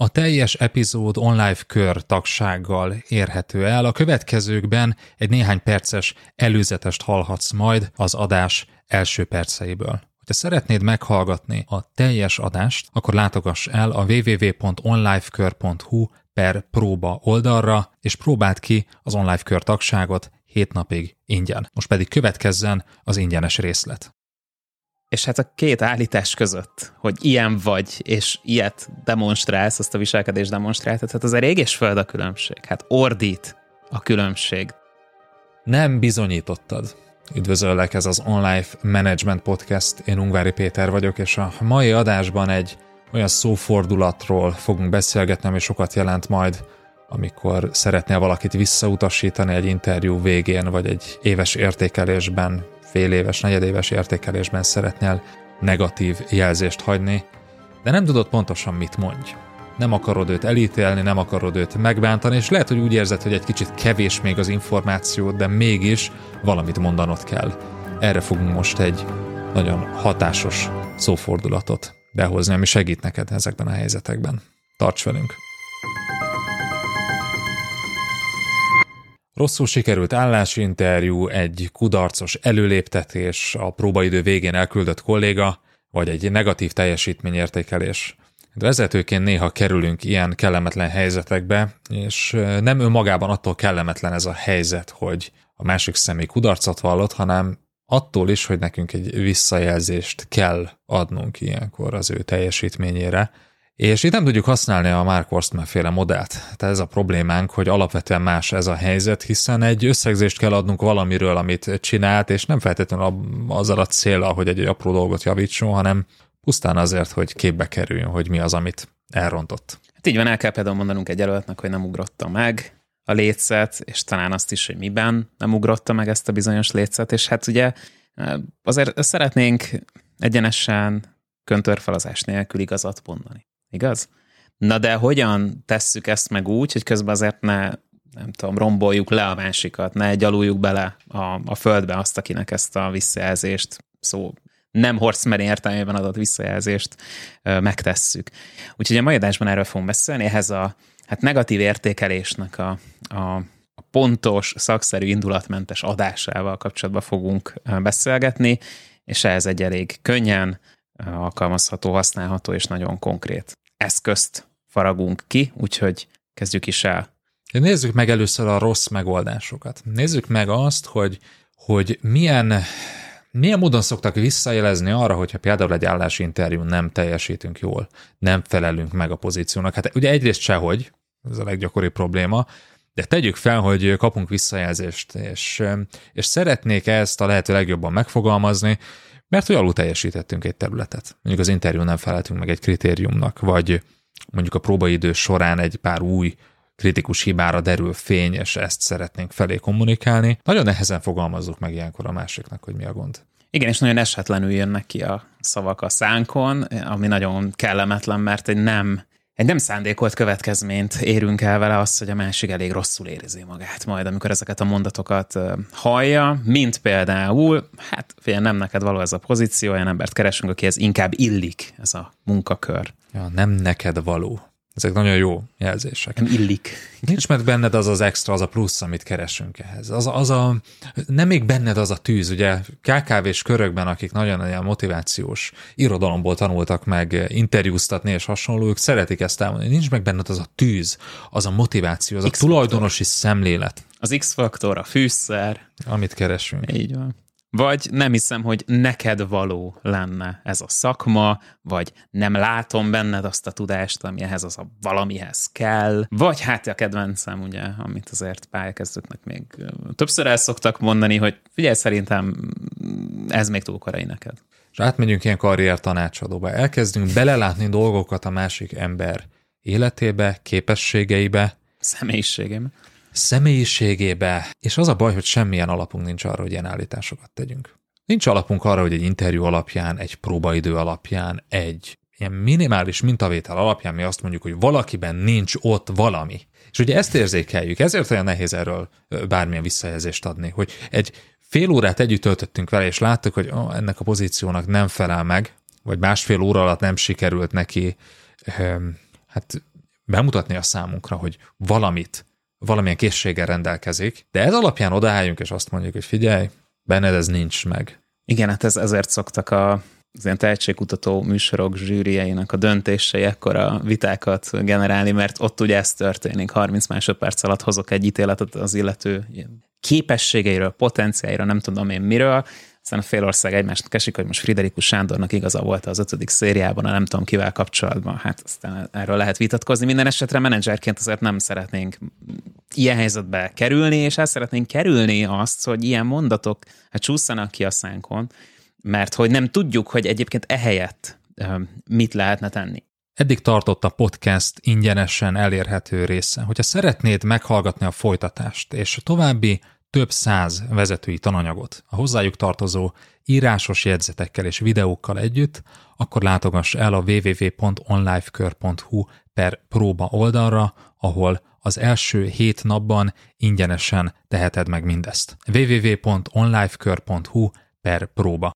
A teljes epizód online kör tagsággal érhető el. A következőkben egy néhány perces előzetest hallhatsz majd az adás első perceiből. Ha szeretnéd meghallgatni a teljes adást, akkor látogass el a www.onlifekör.hu per próba oldalra, és próbáld ki az online kör tagságot 7 napig ingyen. Most pedig következzen az ingyenes részlet. És hát a két állítás között, hogy ilyen vagy, és ilyet demonstrálsz, azt a viselkedést demonstráltad, hát az a rég és föld a különbség. Hát ordít a különbség. Nem bizonyítottad. Üdvözöllek, ez az Online Management Podcast, én Ungvári Péter vagyok, és a mai adásban egy olyan szófordulatról fogunk beszélgetni, ami sokat jelent majd, amikor szeretnél valakit visszautasítani egy interjú végén, vagy egy éves értékelésben, fél éves, negyedéves értékelésben szeretnél negatív jelzést hagyni, de nem tudod pontosan mit mondj. Nem akarod őt elítélni, nem akarod őt megbántani, és lehet, hogy úgy érzed, hogy egy kicsit kevés még az információ, de mégis valamit mondanod kell. Erre fogunk most egy nagyon hatásos szófordulatot behozni, ami segít neked ezekben a helyzetekben. Tarts velünk! Rosszul sikerült állásinterjú, egy kudarcos előléptetés, a próbaidő végén elküldött kolléga, vagy egy negatív teljesítményértékelés. De vezetőként néha kerülünk ilyen kellemetlen helyzetekbe, és nem önmagában attól kellemetlen ez a helyzet, hogy a másik személy kudarcot vallott, hanem attól is, hogy nekünk egy visszajelzést kell adnunk ilyenkor az ő teljesítményére, és itt nem tudjuk használni a Mark Horstman féle modellt. Tehát ez a problémánk, hogy alapvetően más ez a helyzet, hiszen egy összegzést kell adnunk valamiről, amit csinált, és nem feltétlenül azzal a célra, hogy egy apró dolgot javítson, hanem pusztán azért, hogy képbe kerüljön, hogy mi az, amit elrontott. Hát így van, el kell például mondanunk egy jelöltnek, hogy nem ugrotta meg a létszet, és talán azt is, hogy miben nem ugrotta meg ezt a bizonyos létszet, és hát ugye azért szeretnénk egyenesen köntörfalazás nélkül igazat mondani. Igaz? Na de hogyan tesszük ezt meg úgy, hogy közben azért ne, nem tudom, romboljuk le a másikat, ne gyaluljuk bele a, a földbe azt, akinek ezt a visszajelzést szó nem Horseman értelmében adott visszajelzést ö, megtesszük. Úgyhogy a mai adásban erről fogunk beszélni, ehhez a hát negatív értékelésnek a, a, pontos, szakszerű, indulatmentes adásával kapcsolatban fogunk beszélgetni, és ehhez egy elég könnyen, alkalmazható, használható és nagyon konkrét eszközt faragunk ki, úgyhogy kezdjük is el. Nézzük meg először a rossz megoldásokat. Nézzük meg azt, hogy, hogy milyen, milyen módon szoktak visszajelezni arra, hogyha például egy állásinterjú nem teljesítünk jól, nem felelünk meg a pozíciónak. Hát ugye egyrészt sehogy, ez a leggyakoribb probléma, de tegyük fel, hogy kapunk visszajelzést, és, és szeretnék ezt a lehető legjobban megfogalmazni, mert hogy alul teljesítettünk egy területet. Mondjuk az interjú nem feleltünk meg egy kritériumnak, vagy mondjuk a próbaidő során egy pár új kritikus hibára derül fény, és ezt szeretnénk felé kommunikálni. Nagyon nehezen fogalmazzuk meg ilyenkor a másiknak, hogy mi a gond. Igen, és nagyon esetlenül jönnek ki a szavak a szánkon, ami nagyon kellemetlen, mert egy nem egy nem szándékolt következményt érünk el vele az, hogy a másik elég rosszul érzi magát majd, amikor ezeket a mondatokat hallja, mint például, hát fél nem neked való ez a pozíció, olyan embert keresünk, akihez inkább illik ez a munkakör. Ja, nem neked való. Ezek nagyon jó jelzések. Nem illik. Nincs meg benned az az extra, az a plusz, amit keresünk ehhez. Az, az a, nem még benned az a tűz, ugye KKV-s körökben, akik nagyon olyan motivációs irodalomból tanultak meg interjúztatni és hasonlók, szeretik ezt elmondani. Nincs meg benned az a tűz, az a motiváció, az X a tulajdonosi szemlélet. Az X-faktor, a fűszer. Amit keresünk. Így van. Vagy nem hiszem, hogy neked való lenne ez a szakma, vagy nem látom benned azt a tudást, ami ehhez az a valamihez kell, vagy hát a kedvencem, ugye, amit azért pályakezdőknek még többször el szoktak mondani, hogy figyelj, szerintem ez még túl korai neked. És átmegyünk ilyen karrier tanácsadóba. Elkezdünk belelátni dolgokat a másik ember életébe, képességeibe, személyiségébe személyiségébe, és az a baj, hogy semmilyen alapunk nincs arra, hogy ilyen állításokat tegyünk. Nincs alapunk arra, hogy egy interjú alapján, egy próbaidő alapján, egy ilyen minimális mintavétel alapján mi azt mondjuk, hogy valakiben nincs ott valami. És ugye ezt érzékeljük, ezért olyan nehéz erről bármilyen visszajelzést adni, hogy egy fél órát együtt töltöttünk vele, és láttuk, hogy oh, ennek a pozíciónak nem felel meg, vagy másfél óra alatt nem sikerült neki hát bemutatni a számunkra, hogy valamit, valamilyen készséggel rendelkezik, de ez alapján odaálljunk, és azt mondjuk, hogy figyelj, benned ez nincs meg. Igen, hát ez, ezért szoktak a az ilyen tehetségkutató műsorok zsűrieinek a döntései ekkora vitákat generálni, mert ott ugye ez történik, 30 másodperc alatt hozok egy ítéletet az illető képességeiről, potenciáiról, nem tudom én miről, aztán a félország egymást kesik, hogy most Friderikus Sándornak igaza volt az ötödik szériában, a nem tudom kivel kapcsolatban, hát aztán erről lehet vitatkozni. Minden esetre menedzserként azért nem szeretnénk ilyen helyzetbe kerülni, és el szeretnénk kerülni azt, hogy ilyen mondatok hát csúszanak ki a szánkon, mert hogy nem tudjuk, hogy egyébként ehelyett mit lehetne tenni. Eddig tartott a podcast ingyenesen elérhető része. Hogyha szeretnéd meghallgatni a folytatást és a további több száz vezetői tananyagot a hozzájuk tartozó írásos jegyzetekkel és videókkal együtt, akkor látogass el a www.onlifekör.hu per próba oldalra, ahol az első hét napban ingyenesen teheted meg mindezt. www.onlifekör.hu per próba.